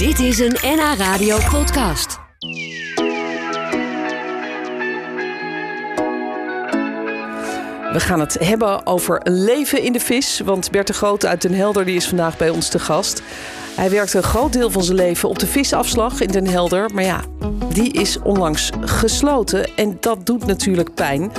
Dit is een NH Radio podcast. We gaan het hebben over leven in de vis. Want Bert de Groot uit Den Helder die is vandaag bij ons te gast. Hij werkte een groot deel van zijn leven op de visafslag in Den Helder. Maar ja, die is onlangs gesloten. En dat doet natuurlijk pijn.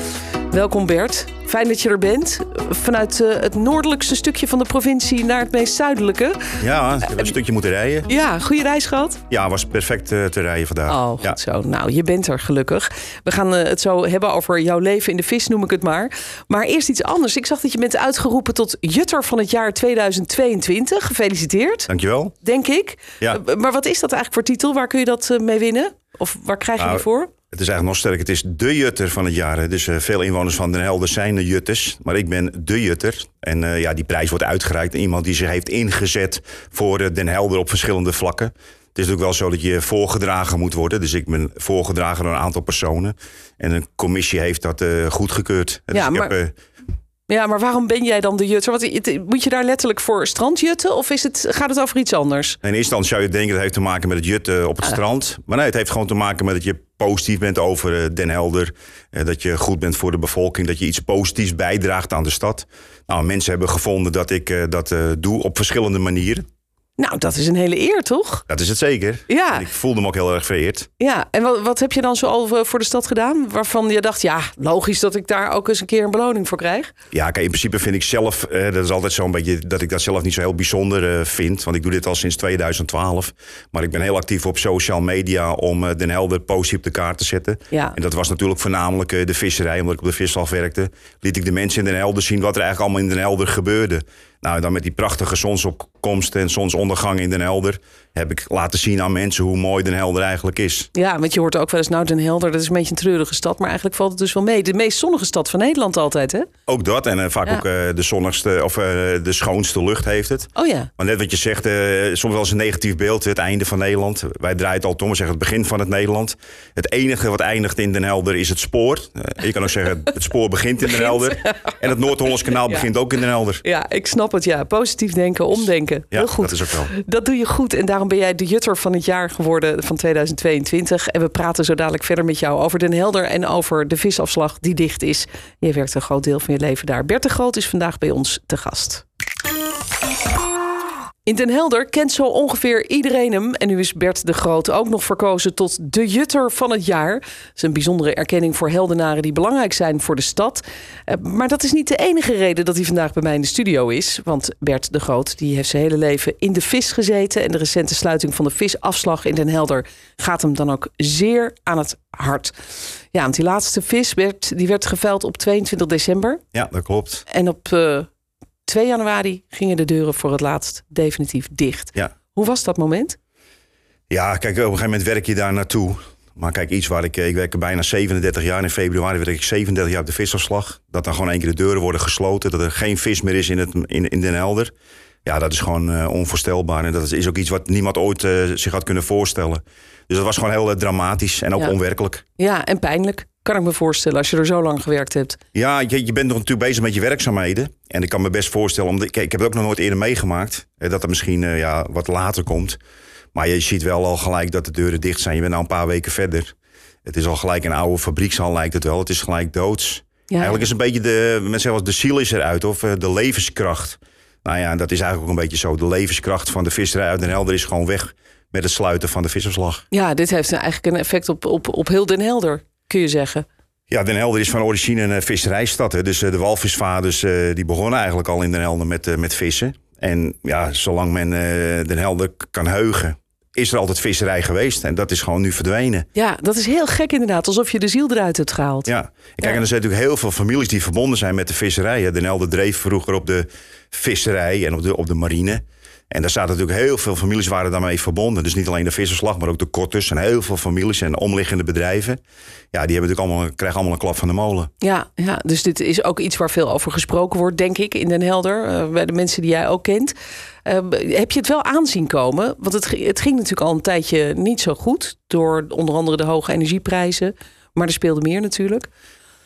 Welkom Bert. Fijn dat je er bent. Vanuit uh, het noordelijkste stukje van de provincie naar het meest zuidelijke. Ja, ik heb een stukje moeten rijden. Ja, goede reis gehad? Ja, was perfect uh, te rijden vandaag. Oh, goed ja. zo. Nou, je bent er gelukkig. We gaan uh, het zo hebben over jouw leven in de vis, noem ik het maar. Maar eerst iets anders. Ik zag dat je bent uitgeroepen tot Jutter van het jaar 2022. Gefeliciteerd. Dankjewel. Denk ik. Ja. maar wat is dat eigenlijk voor titel? Waar kun je dat mee winnen? Of waar krijg je Nou, voor? Het is eigenlijk nog sterker. Het is de jutter van het jaar. hè. Dus eh, veel inwoners van Den Helder zijn de jutters. Maar ik ben de jutter. En eh, ja, die prijs wordt uitgereikt aan iemand die zich heeft ingezet voor eh, Den Helder op verschillende vlakken. Het is natuurlijk wel zo dat je voorgedragen moet worden. Dus ik ben voorgedragen door een aantal personen. En een commissie heeft dat goedgekeurd. Dus Ja, ik maar- heb, Ja, maar waarom ben jij dan de jutter? Want het- moet je daar letterlijk voor strandjutten? Of is het, gaat het over iets anders? In eerste instantie zou je denken dat het heeft te maken met het jutten op het strand. Maar nee, het heeft gewoon te maken met dat je positief bent over eh, Den Helder. Eh, dat je goed bent voor de bevolking. Dat je iets positiefs bijdraagt aan de stad. Nou, mensen hebben gevonden dat ik eh, dat doe op verschillende manieren. Nou, dat is een hele eer, toch? Dat is het zeker. Ja. En ik voelde me ook heel erg vereerd. Ja, en wat, wat heb je dan zo al voor de stad gedaan? Waarvan je dacht, ja, logisch dat ik daar ook eens een keer een beloning voor krijg. Ja, kijk, in principe vind ik zelf, eh, dat is altijd zo'n beetje dat ik dat zelf niet zo heel bijzonder eh, vind. Want ik doe dit al sinds 2012. Maar ik ben heel actief op social media om eh, Den Helder positief op de kaart te zetten. Ja. En dat was natuurlijk voornamelijk eh, de visserij, omdat ik op de visslag werkte. Liet ik de mensen in Den Helder zien wat er eigenlijk allemaal in Den Helder gebeurde. Nou, dan met die prachtige zonsopkomst en zonsondergang in Den Helder... heb ik laten zien aan mensen hoe mooi Den Helder eigenlijk is. Ja, want je hoort ook wel eens, nou Den Helder, dat is een beetje een treurige stad. Maar eigenlijk valt het dus wel mee. De meest zonnige stad van Nederland altijd, hè? Ook dat en eh, vaak Ja. ook eh, de zonnigste of eh, de schoonste lucht heeft het. Oh ja. Maar net wat je zegt, soms wel eens een negatief beeld. Het einde van Nederland. Wij draaien het al om, we zeggen het begin van het Nederland. Het enige wat eindigt in Den Helder is het spoor. Je kan ook zeggen, het spoor begint in Den Helder. En het Noord-Hollands kanaal Ja. begint ook in Den Helder. Ja, ik snap het, ja. Positief denken, omdenken. Ja, Heel goed. dat is ook wel. Dat doe je goed en daarom ben jij de jutter van het jaar geworden van 2022. En we praten zo dadelijk verder met jou over Den Helder en over de visafslag die dicht is. Je werkt een groot deel van je leven daar. Bert de Groot is vandaag bij ons te gast. In Den Helder kent zo ongeveer iedereen hem. En nu is Bert de Groot ook nog verkozen tot de Jutter van het jaar. Dat is een bijzondere erkenning voor heldenaren die belangrijk zijn voor de stad. Eh, Maar dat is niet de enige reden dat hij vandaag bij mij in de studio is. Want Bert de Groot die heeft zijn hele leven in de vis gezeten. En de recente sluiting van de visafslag in Den Helder gaat hem dan ook zeer aan het hart. Ja, want die laatste vis werd, die werd geveld op 22 december. Ja, dat klopt. En op eh 2 januari gingen de deuren voor het laatst definitief dicht. Ja. Hoe was dat moment? ja, kijk, op een gegeven moment werk je daar naartoe. Maar kijk, iets waar ik, eh, ik werk er bijna 37 jaar. In februari werk ik 37 jaar op de visafslag. Dat dan gewoon één keer de deuren worden gesloten. Dat er geen vis meer is in, het, in, in Den Helder. Ja, dat is gewoon eh, onvoorstelbaar. En dat is, ook iets wat niemand ooit eh, zich had kunnen voorstellen. Dus dat was gewoon heel dramatisch en ook Ja. onwerkelijk. Ja, en pijnlijk. Kan ik me voorstellen als je er zo lang gewerkt hebt. Ja, je, je bent nog natuurlijk bezig met je werkzaamheden. En ik kan me best voorstellen, omdat, ik heb het ook nog nooit eerder meegemaakt. Dat het misschien eh, ja, wat later komt. Maar je ziet wel al gelijk dat de deuren dicht zijn. Je bent nou een paar weken verder. Het is al gelijk een oude fabriekshal lijkt het wel. Het is gelijk doods. Ja. Eigenlijk is een beetje de, mensen zeggen de ziel is eruit. Of eh, de levenskracht. Nou ja, dat is eigenlijk ook een beetje zo. De levenskracht van de visserij uit Den Helder is gewoon weg. Met het sluiten van de visserslag. Ja, dit heeft eigenlijk een effect op, op, op heel Den Helder, kun je zeggen. Ja, Den Helder is van origine een eh, visserijstad. Hè. Dus eh, de walvisvaders eh, die begonnen eigenlijk al in Den Helder met, met vissen. En ja, zolang men Den Helder kan heugen, is er altijd visserij geweest. En dat is gewoon nu verdwenen. Ja, dat is heel gek inderdaad. Alsof je de ziel eruit hebt gehaald. Ja, kijk, en er zijn natuurlijk heel veel families die verbonden zijn met de visserij. Den Helder dreef vroeger op de visserij en op de, op de marine. En daar zaten natuurlijk heel veel families waren daarmee verbonden. Dus niet alleen de visserslag, maar ook de kotters en heel veel families en omliggende bedrijven. Ja, die hebben natuurlijk allemaal, krijgen allemaal een klap van de molen. Ja, ja, dus dit is ook iets waar veel over gesproken wordt, denk ik, in Den Helder. eh, bij de mensen die jij ook kent. Eh, heb je het wel aanzien komen? Want het, het ging natuurlijk al een tijdje niet zo goed. Door onder andere de hoge energieprijzen. Maar er speelde meer natuurlijk.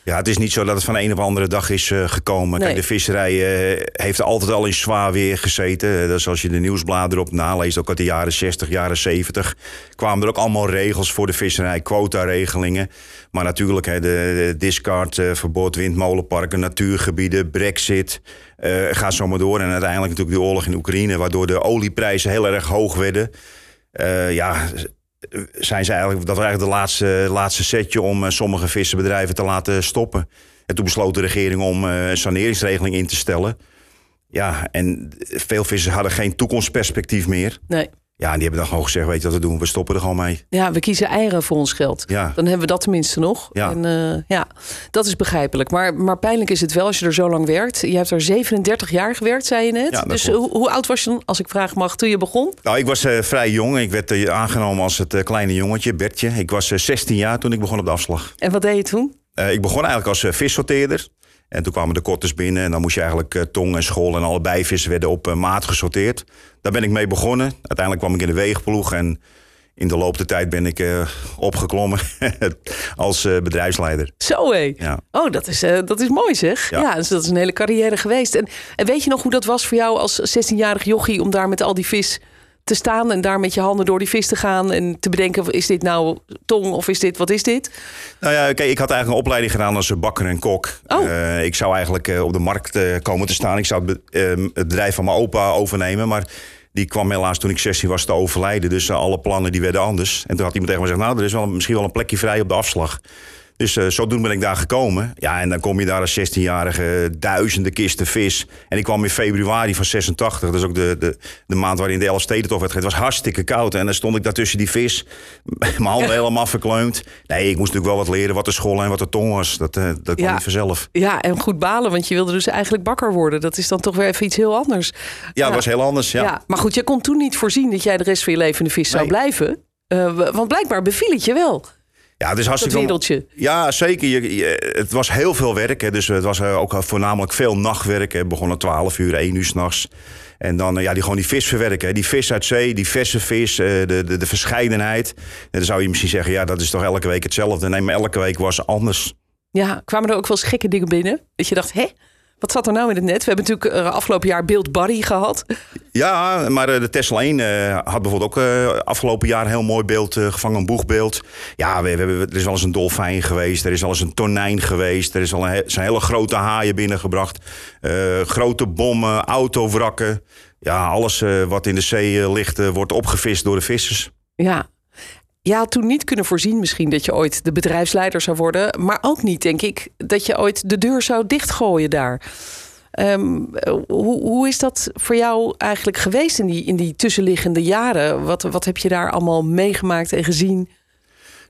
Ja, het is niet zo dat het van een op andere dag is uh, gekomen. Nee. Kijk, de visserij uh, heeft altijd al in zwaar weer gezeten. Dus als je de nieuwsbladen erop naleest, ook uit de jaren 60, jaren 70... kwamen er ook allemaal regels voor de visserij, quota-regelingen. Maar natuurlijk, hè, de, de discardverbod, windmolenparken, natuurgebieden, brexit... Gaat zo maar door. En uiteindelijk natuurlijk de oorlog in Oekraïne... waardoor de olieprijzen heel erg hoog werden. ja, zijn ze eigenlijk, dat was eigenlijk de laatste, laatste setje om uh, sommige visserbedrijven te laten stoppen. En toen besloot de regering om uh, een saneringsregeling in te stellen. Ja, en veel vissers hadden geen toekomstperspectief meer. Nee. Ja, en die hebben dan gewoon gezegd, weet je wat we doen? We stoppen er gewoon mee. Ja, we kiezen eieren voor ons geld. Ja. Dan hebben we dat tenminste nog. Ja. En, uh, ja, dat is begrijpelijk. Maar, maar pijnlijk is het wel als je er zo lang werkt. Je hebt er 37 jaar gewerkt, zei je net. Ja, dus klopt. hoe, hoe oud was je dan, als ik vragen mag, toen je begon? Nou, ik was uh, vrij jong. Ik werd uh, aangenomen als het kleine jongetje, Bertje. Ik was 16 jaar toen ik begon op de afslag. En wat deed je toen? ik begon eigenlijk als vissorteerder. En toen kwamen de kotters binnen en dan moest je eigenlijk uh, tong en school en allebei vissen werden op uh, maat gesorteerd. Daar ben ik mee begonnen. Uiteindelijk kwam ik in de weegploeg en in de loop der tijd ben ik uh, opgeklommen als bedrijfsleider. Zo hé. Ja. Oh, dat is, dat is mooi zeg. Ja. ja, dus dat is een hele carrière geweest. En, en weet je nog hoe dat was voor jou als 16-jarig jochie om daar met al die vis te staan en daar met je handen door die vis te gaan en te bedenken: is dit nou tong of is dit, wat is dit? Nou ja, kijk, ik had eigenlijk een opleiding gedaan als bakker en kok. Oh. Uh, ik zou eigenlijk uh, op de markt uh, komen te staan. Ik zou het, het, bedrijf van mijn opa overnemen, maar die kwam helaas toen ik 16 was te overlijden. Dus alle plannen die werden anders. En toen had iemand tegen me gezegd: Nou, er is wel, misschien wel een plekje vrij op de afslag. Dus uh, zodoende ben ik daar gekomen. Ja, en dan kom je daar als 16-jarige duizenden kisten vis. En ik kwam in februari van 86. Dat is ook de, de, de maand waarin de Elfstedentocht werd. Het was hartstikke koud. En dan stond ik daar tussen die vis. Mijn handen helemaal verkleumd. Nee, ik moest natuurlijk wel wat leren wat de school en wat de tong was. Dat, uh, dat kwam Ja. niet vanzelf. Ja, en goed balen, want je wilde dus eigenlijk bakker worden. Dat is dan toch weer even iets heel anders. Ja, dat was heel anders. Ja. Ja. maar goed, je kon toen niet voorzien dat jij de rest van je leven in de vis zou blijven. Uh, want blijkbaar beviel het je wel, Ja, het is dat hartstikke wereldje. Ja, zeker. Je, je- het was heel veel werk. Hè. Dus het was eh, ook voornamelijk veel nachtwerk. Hè. Begon om 12 uur, 1 uur s'nachts. En dan eh, ja, die, gewoon die vis verwerken. Hè. Die vis uit zee, die verse vis, eh, de, de, de verscheidenheid. En dan zou je misschien zeggen, ja, dat is toch elke week hetzelfde. Nee, maar elke week was anders. Ja, kwamen er ook wel eens gekke dingen binnen? Dat je dacht, hè? Wat zat er nou in het net? We hebben natuurlijk uh, afgelopen jaar Beeld Barry gehad. Ja, maar eh, de Tesla 1 eh, had bijvoorbeeld ook eh, afgelopen jaar een heel mooi beeld eh, gevangen, een boegbeeld. Ja, we, we, hebben- er is wel eens een dolfijn geweest, er is wel eens een tonijn geweest, er is al een, zijn hele grote haaien binnengebracht. Eh, grote bommen, autowrakken. Ja, alles eh, wat in de zee eh, ligt, eh, wordt opgevist door de vissers. Ja. Had toen niet kunnen voorzien misschien dat je ooit de bedrijfsleider zou worden. Maar ook niet, denk ik, dat je ooit de deur zou dichtgooien daar. Ehm, hoe, hoe is dat voor jou eigenlijk geweest in die, in die tussenliggende jaren? Wat, wat heb je daar allemaal meegemaakt en gezien?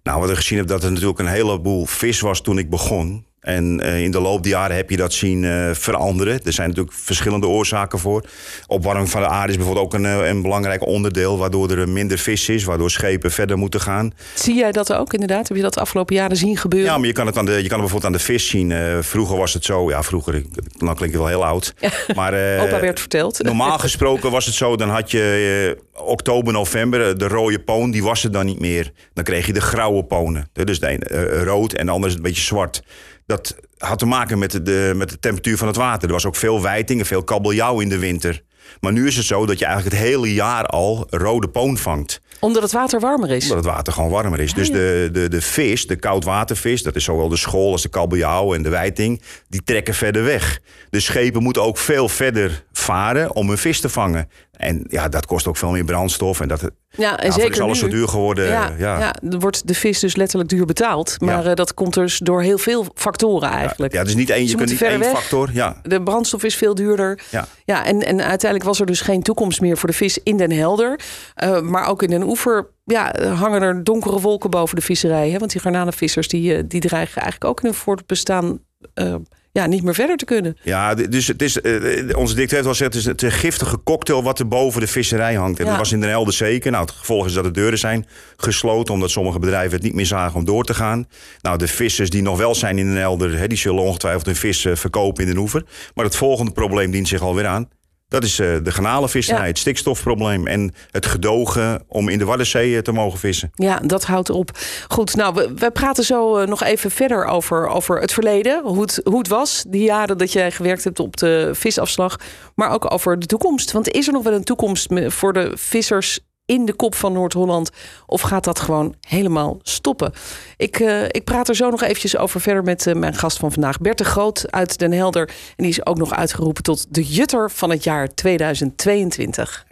Nou, wat ik gezien heb, dat er natuurlijk een heleboel vis was toen ik begon. En eh, in de loop der jaren heb je dat zien eh, veranderen. Er zijn natuurlijk verschillende oorzaken voor. Opwarming van de aarde is bijvoorbeeld ook een, eh, een belangrijk onderdeel... waardoor er minder vis is, waardoor schepen verder moeten gaan. Zie jij dat ook inderdaad? Heb je dat de afgelopen jaren zien gebeuren? Ja, maar je kan het, aan de, je kan het bijvoorbeeld aan de vis zien. Vroeger was het zo, ja, vroeger, ik- nou klink ik wel heel oud. Maar, Opa werd verteld. Normaal gesproken was het zo, dan had je oktober, november, de rode poon, die was er dan niet meer. Dan kreeg je de grauwe ponen. Dus de eh, rood en de andere is een beetje zwart. Dat had te maken met de, met de temperatuur van het water. Er was ook veel wijting en veel kabeljauw in de winter. Maar nu is het zo dat je eigenlijk het hele jaar al rode poon vangt. Omdat het water warmer is. Omdat het water gewoon warmer is. Dus de, de, de vis, de koudwatervis, dat is zowel de school als de kabeljauw en de wijting, die trekken verder weg. De schepen moeten ook veel verder varen om hun vis te vangen. En ja, dat kost ook veel meer brandstof. En dat, Ja, en ja, zeker is alles nu. zo duur geworden. Ja, Ja, ja. dan wordt de vis dus letterlijk duur betaald. Maar Ja. eh, dat komt dus door heel veel factoren eigenlijk. Ja, is niet één, je kunt niet één weg. factor. Ja, De brandstof is veel duurder. ja. Ja, en, en uiteindelijk was er dus geen toekomst meer voor de vis in Den Helder. Eh, maar ook in Den Oever ja, hangen er donkere wolken boven de visserij. Hè? Want die garnanenvissers die, eh, die dreigen eigenlijk ook in hun voortbestaan eh, ja, niet meer verder te kunnen. Ja, dus het is, eh, onze dictator heeft wel gezegd, het is het giftige cocktail wat er boven de visserij hangt. En Ja. dat was in Den Helder zeker. Nou, het gevolg is dat de deuren zijn gesloten, omdat sommige bedrijven het niet meer zagen om door te gaan. Nou, de vissers die nog wel zijn in Den Helder, die zullen ongetwijfeld hun vis eh, verkopen in Den Oever. Maar het volgende probleem dient zich alweer aan. Dat is uh, de garnalenvisserij, Ja. het stikstofprobleem en het gedogen om in de Waddenzee eh, te mogen vissen. Ja, dat houdt op. Goed, nou, we, we praten zo eh, nog even verder over, over het verleden. Hoe het, hoe het was, die jaren dat jij gewerkt hebt op de visafslag. Maar ook over de toekomst. Want is er nog wel een toekomst voor de vissers in de kop van Noord-Holland? Of gaat dat gewoon helemaal stoppen? Ik, eh, ik praat er zo nog eventjes over verder met eh, mijn gast van vandaag. Bert de Groot uit Den Helder. En die is ook nog uitgeroepen tot de Jutter van het jaar 2022.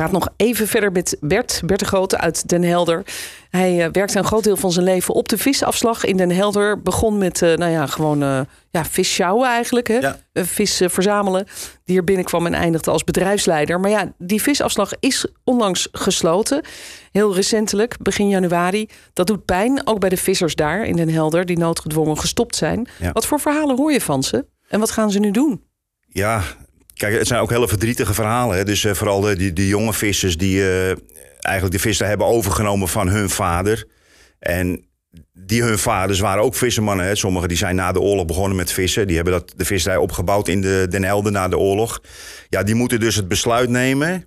Praat nog even verder met Bert, Bert de Grote uit Den Helder. Hij eh, werkte een groot deel van zijn leven op de visafslag in Den Helder. Begon met, eh, nou ja, gewoon eh ja, vis sjouwen eigenlijk. Hè? Ja. Vis verzamelen. Die er binnenkwam en eindigde als bedrijfsleider. Maar ja, die visafslag is onlangs gesloten. Heel recentelijk, begin januari. Dat doet pijn, ook bij de vissers daar in Den Helder... die noodgedwongen gestopt zijn. Ja. Wat voor verhalen hoor je van ze? En wat gaan ze nu doen? Ja, kijk, het zijn ook hele verdrietige verhalen. Hè? Dus eh, vooral de, die, die jonge vissers die eh, eigenlijk de visserij hebben overgenomen van hun vader. En die hun vaders waren ook vissermannen. Hè? Sommigen die zijn na de oorlog begonnen met vissen. Die hebben dat, de visserij opgebouwd in de Den Helder na de oorlog. Ja, die moeten dus het besluit nemen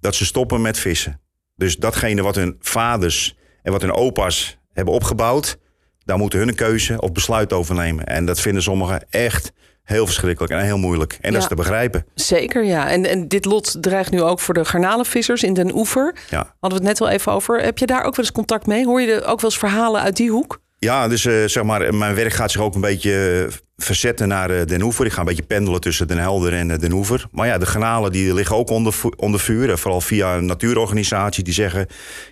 dat ze stoppen met vissen. Dus datgene wat hun vaders en wat hun opa's hebben opgebouwd... daar moeten hun een keuze of besluit over nemen. En dat vinden sommigen echt heel verschrikkelijk en heel moeilijk. En dat is te begrijpen. Zeker, ja. En, en dit lot dreigt nu ook voor de garnalenvissers in Den Oever. Ja. Hadden we het net wel even over. Heb je daar ook wel eens contact mee? Hoor je er ook wel eens verhalen uit die hoek? Ja, dus eh, zeg maar, mijn werk gaat zich ook een beetje eh, verzetten naar eh, Den Oever. Ik ga een beetje pendelen tussen Den Helder en Den Oever. Maar ja, de granalen die liggen ook onder, onder vuur. Vooral via een natuurorganisatie die zeggen...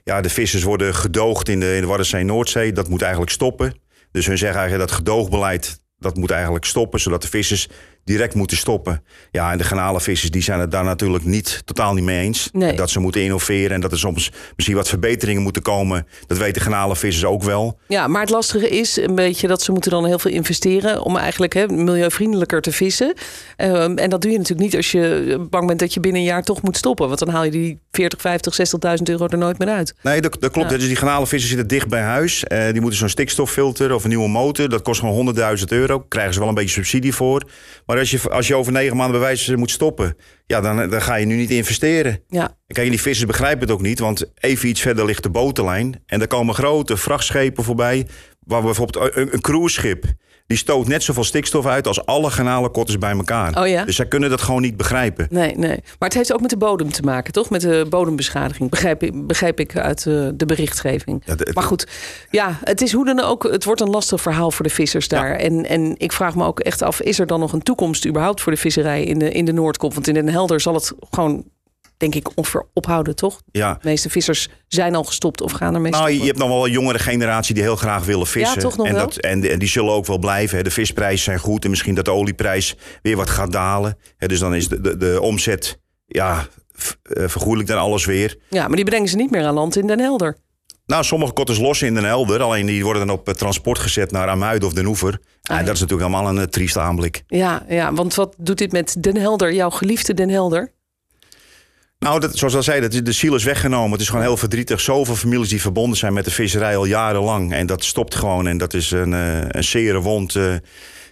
ja, de vissers worden gedoogd in de, in de Waddenzee Noordzee. Dat moet eigenlijk stoppen. Dus hun zeggen eigenlijk dat gedoogbeleid... dat moet eigenlijk stoppen, zodat de vissers direct moeten stoppen. Ja, en de garnalenvissers die zijn het daar natuurlijk niet, totaal niet mee eens. Nee. Dat ze moeten innoveren en dat er soms misschien wat verbeteringen moeten komen. Dat weten garnalenvissers ook wel. Ja, maar het lastige is een beetje dat ze moeten dan heel veel investeren om eigenlijk hè, milieuvriendelijker te vissen. Ehm, en dat doe je natuurlijk niet als je bang bent dat je binnen een jaar toch moet stoppen. Want dan haal je die 40, 50, 60.000 euro er nooit meer uit. Nee, dat, dat klopt. Ja. Dus die garnalenvissers zitten dicht bij huis. Eh, die moeten zo'n stikstoffilter of een nieuwe motor. Dat kost gewoon 100.000 euro. Krijgen ze wel een beetje subsidie voor. Maar als je, als je over negen maanden bij wijze moet stoppen... Ja, dan, dan ga je nu niet investeren. Ja, En Kijk, die vissers begrijpen het ook niet. Want even iets verder ligt de botenlijn. En daar komen grote vrachtschepen voorbij. Waar bijvoorbeeld een, een cruiseschip... die stoot net zoveel stikstof uit als alle garnalenkotters bij elkaar. Oh ja? Dus zij kunnen dat gewoon niet begrijpen. nee, nee. Maar het heeft ook met de bodem te maken, toch? Met de bodembeschadiging. Begrijp ik, begrijp ik uit eh, de berichtgeving. Ja, de- Maar goed, ja, het is hoe dan ook. Het wordt een lastig verhaal voor de vissers daar. En, en ik vraag me ook echt af: is er dan nog een toekomst überhaupt voor de visserij in de, in de Noordkop? Want in Den Helder zal het gewoon, denk ik, ongeveer ophouden, toch? Ja. De meeste vissers zijn al gestopt of gaan ermee Nou, stoppen. je hebt nog wel een jongere generatie die heel graag willen vissen. Ja, toch nog en, wel? dat, en, en die zullen ook wel blijven. De visprijzen zijn goed en misschien dat de olieprijs weer wat gaat dalen. Dus dan is de, de, de omzet, ja, eh, vergoeilijkt dan alles weer. Ja, maar die brengen ze niet meer aan land in Den Helder. Nou, sommige kotters lossen in Den Helder. Alleen die worden dan op eh, transport gezet naar Amuiden of Den Oever. Ah, en ja. dat is natuurlijk helemaal een eh, trieste aanblik. Ja, ja, want wat doet dit met Den Helder, jouw geliefde Den Helder? Nou, dat, zoals ik al zei, dat, is- de ziel is weggenomen. Het is gewoon heel verdrietig. Zoveel families die verbonden zijn met de visserij al jarenlang. En dat stopt gewoon. En dat is een, eh, een zere wond eh,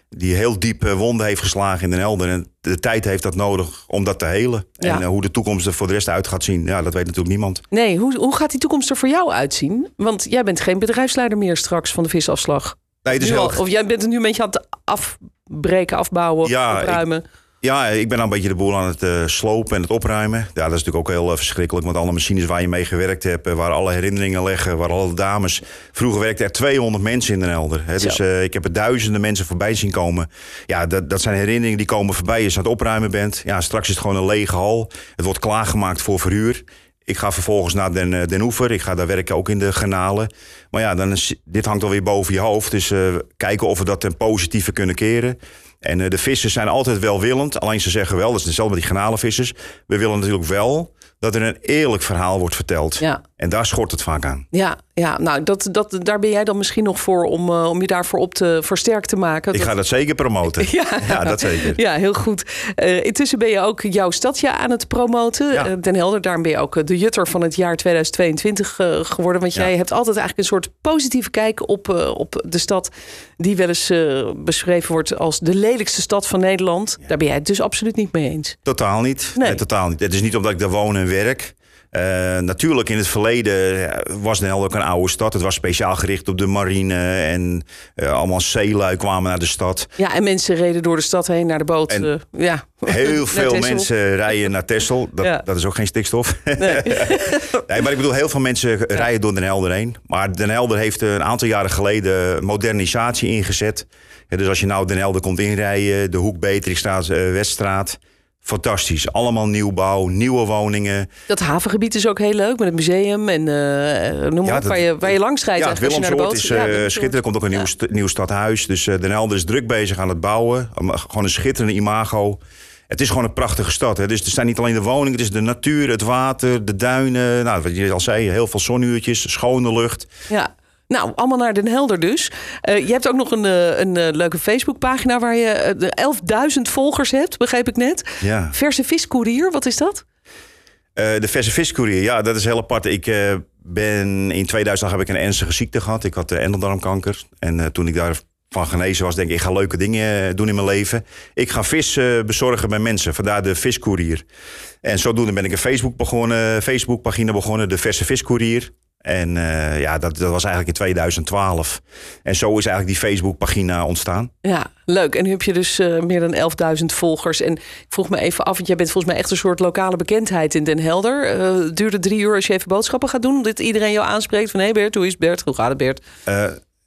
die heel diep eh, wonden heeft geslagen in Den Helder. En de tijd heeft dat nodig om dat te helen. Ja. En hoe de toekomst er voor de rest uit gaat zien, ja, dat weet natuurlijk niemand. Nee, hoe, hoe gaat die toekomst er voor jou uitzien? Want jij bent geen bedrijfsleider meer straks van de visafslag. Nee, het is heel, of jij bent het nu een beetje aan het afbreken, afbouwen, Ja, opruimen. Ja, ik ben dan een beetje de boel aan het eh, slopen en het opruimen. Ja, dat is natuurlijk ook heel eh, verschrikkelijk. Want alle machines waar je mee gewerkt hebt, eh, waar alle herinneringen liggen, waar alle dames. Vroeger werkten er 200 mensen in Den Helder. Hè, dus ik heb er duizenden mensen voorbij zien komen. Ja, dat, dat zijn herinneringen die komen voorbij als je aan het opruimen bent. Ja, straks is het gewoon een lege hal. Het wordt klaargemaakt voor verhuur. Ik ga vervolgens naar Den, Den Oever. Ik ga daar werken ook in de granalen. Maar ja, dan is, dit hangt alweer boven je hoofd. Dus kijken of we dat ten positieve kunnen keren. En eh, de vissers zijn altijd welwillend. Alleen ze zeggen wel, dat is hetzelfde met die granalenvissers. We willen natuurlijk wel dat er een eerlijk verhaal wordt verteld. Ja, En daar schort het vaak aan. Ja, ja nou, dat, dat, daar ben jij dan misschien nog voor om, uh, om je daarvoor op te versterkt te maken. Ik ga dat zeker promoten. ja, ja, dat zeker. Ja, heel goed. Uh, intussen ben je ook jouw stadje aan het promoten. Ja. Uh, Den Helder, daarom ben je ook de jutter van het jaar 2022 geworden. Want jij hebt altijd eigenlijk een soort positieve kijk op, op de stad... die wel eens beschreven wordt als de lelijkste stad van Nederland. Daar ben jij het dus absoluut niet mee eens. Totaal niet. Nee. nee totaal niet. Het is niet omdat ik daar woon en werk... Uh, natuurlijk, in het verleden was Den Helder ook een oude stad. Het was speciaal gericht op de marine en uh, allemaal zeelui kwamen naar de stad. Ja, en mensen reden door de stad heen naar de boot. En uh, ja. Heel veel mensen rijden naar Texel. Dat, ja. dat, is ook geen stikstof. Nee. nee. maar ik bedoel, heel veel mensen rijden door Den Helder heen. Maar Den Helder heeft een aantal jaren geleden modernisatie ingezet. Ja, dus als je nou Den Helder komt inrijden, de hoek Beatrixstraat, Weststraat fantastisch. Allemaal nieuwbouw, nieuwe woningen. Dat havengebied is ook heel leuk met het museum en uh, noem maar op, waar, je, waar je langs rijdt. Ja, het Willemsoord is uh, schitterend. Er komt ook een nieuw, nieuw stadhuis. Dus uh, Den Helder is druk bezig aan het bouwen. Gewoon een schitterende imago. Het is gewoon een prachtige stad. Hè. Dus er zijn niet alleen de woningen, het is de natuur, het water, de duinen. Nou, wat je al zei, heel veel zonuurtjes, schone lucht. Ja. Nou, allemaal naar Den Helder dus. Uh, je hebt ook nog een, uh, een uh, leuke Facebookpagina waar je 11.000 volgers hebt, begreep ik net. Ja. Verse Viscourier, wat is dat? de Verse Viscourier, ja, dat is heel apart. Ik ben in 2000 heb ik een ernstige ziekte gehad. Ik had endeldarmkanker. En toen ik daarvan genezen was, denk ik, ik ga leuke dingen doen in mijn leven. Ik ga vis bezorgen bij mensen, vandaar de Viscourier. En zodoende ben ik een Facebook begonnen, Facebookpagina begonnen, de Verse Viscourier. En uh, ja, dat, dat was eigenlijk in 2012. En zo is eigenlijk die Facebookpagina ontstaan. Ja, leuk. En nu heb je dus uh, meer dan 11.000 volgers. En ik vroeg me even af, want jij bent volgens mij echt een soort lokale bekendheid in Den Helder. Uh, het duurde drie uur als je even boodschappen gaat doen. Dat iedereen jou aanspreekt van... hé hey Bert, hoe is Bert? Hoe gaat het Bert?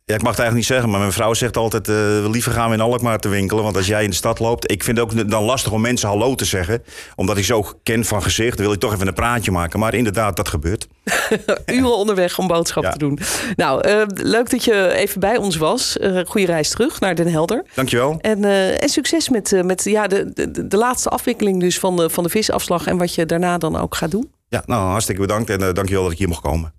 Ja, ik mag het eigenlijk niet zeggen, maar mijn vrouw zegt altijd... Uh, liever gaan we in Alkmaar te winkelen. Want als jij in de stad loopt... Ik vind het ook dan lastig om mensen hallo te zeggen. Omdat ik zo ken van gezicht. Dan wil ik toch even een praatje maken. Maar inderdaad, dat gebeurt. Uren onderweg om boodschap te doen. Nou, uh, leuk dat je even bij ons was. Uh, goede reis terug naar Den Helder. Dankjewel. En, en succes met, met ja, de, de, de laatste afwikkeling dus van de, van de visafslag. En wat je daarna dan ook gaat doen. Ja, nou hartstikke bedankt. En dankjewel dat ik hier mocht komen.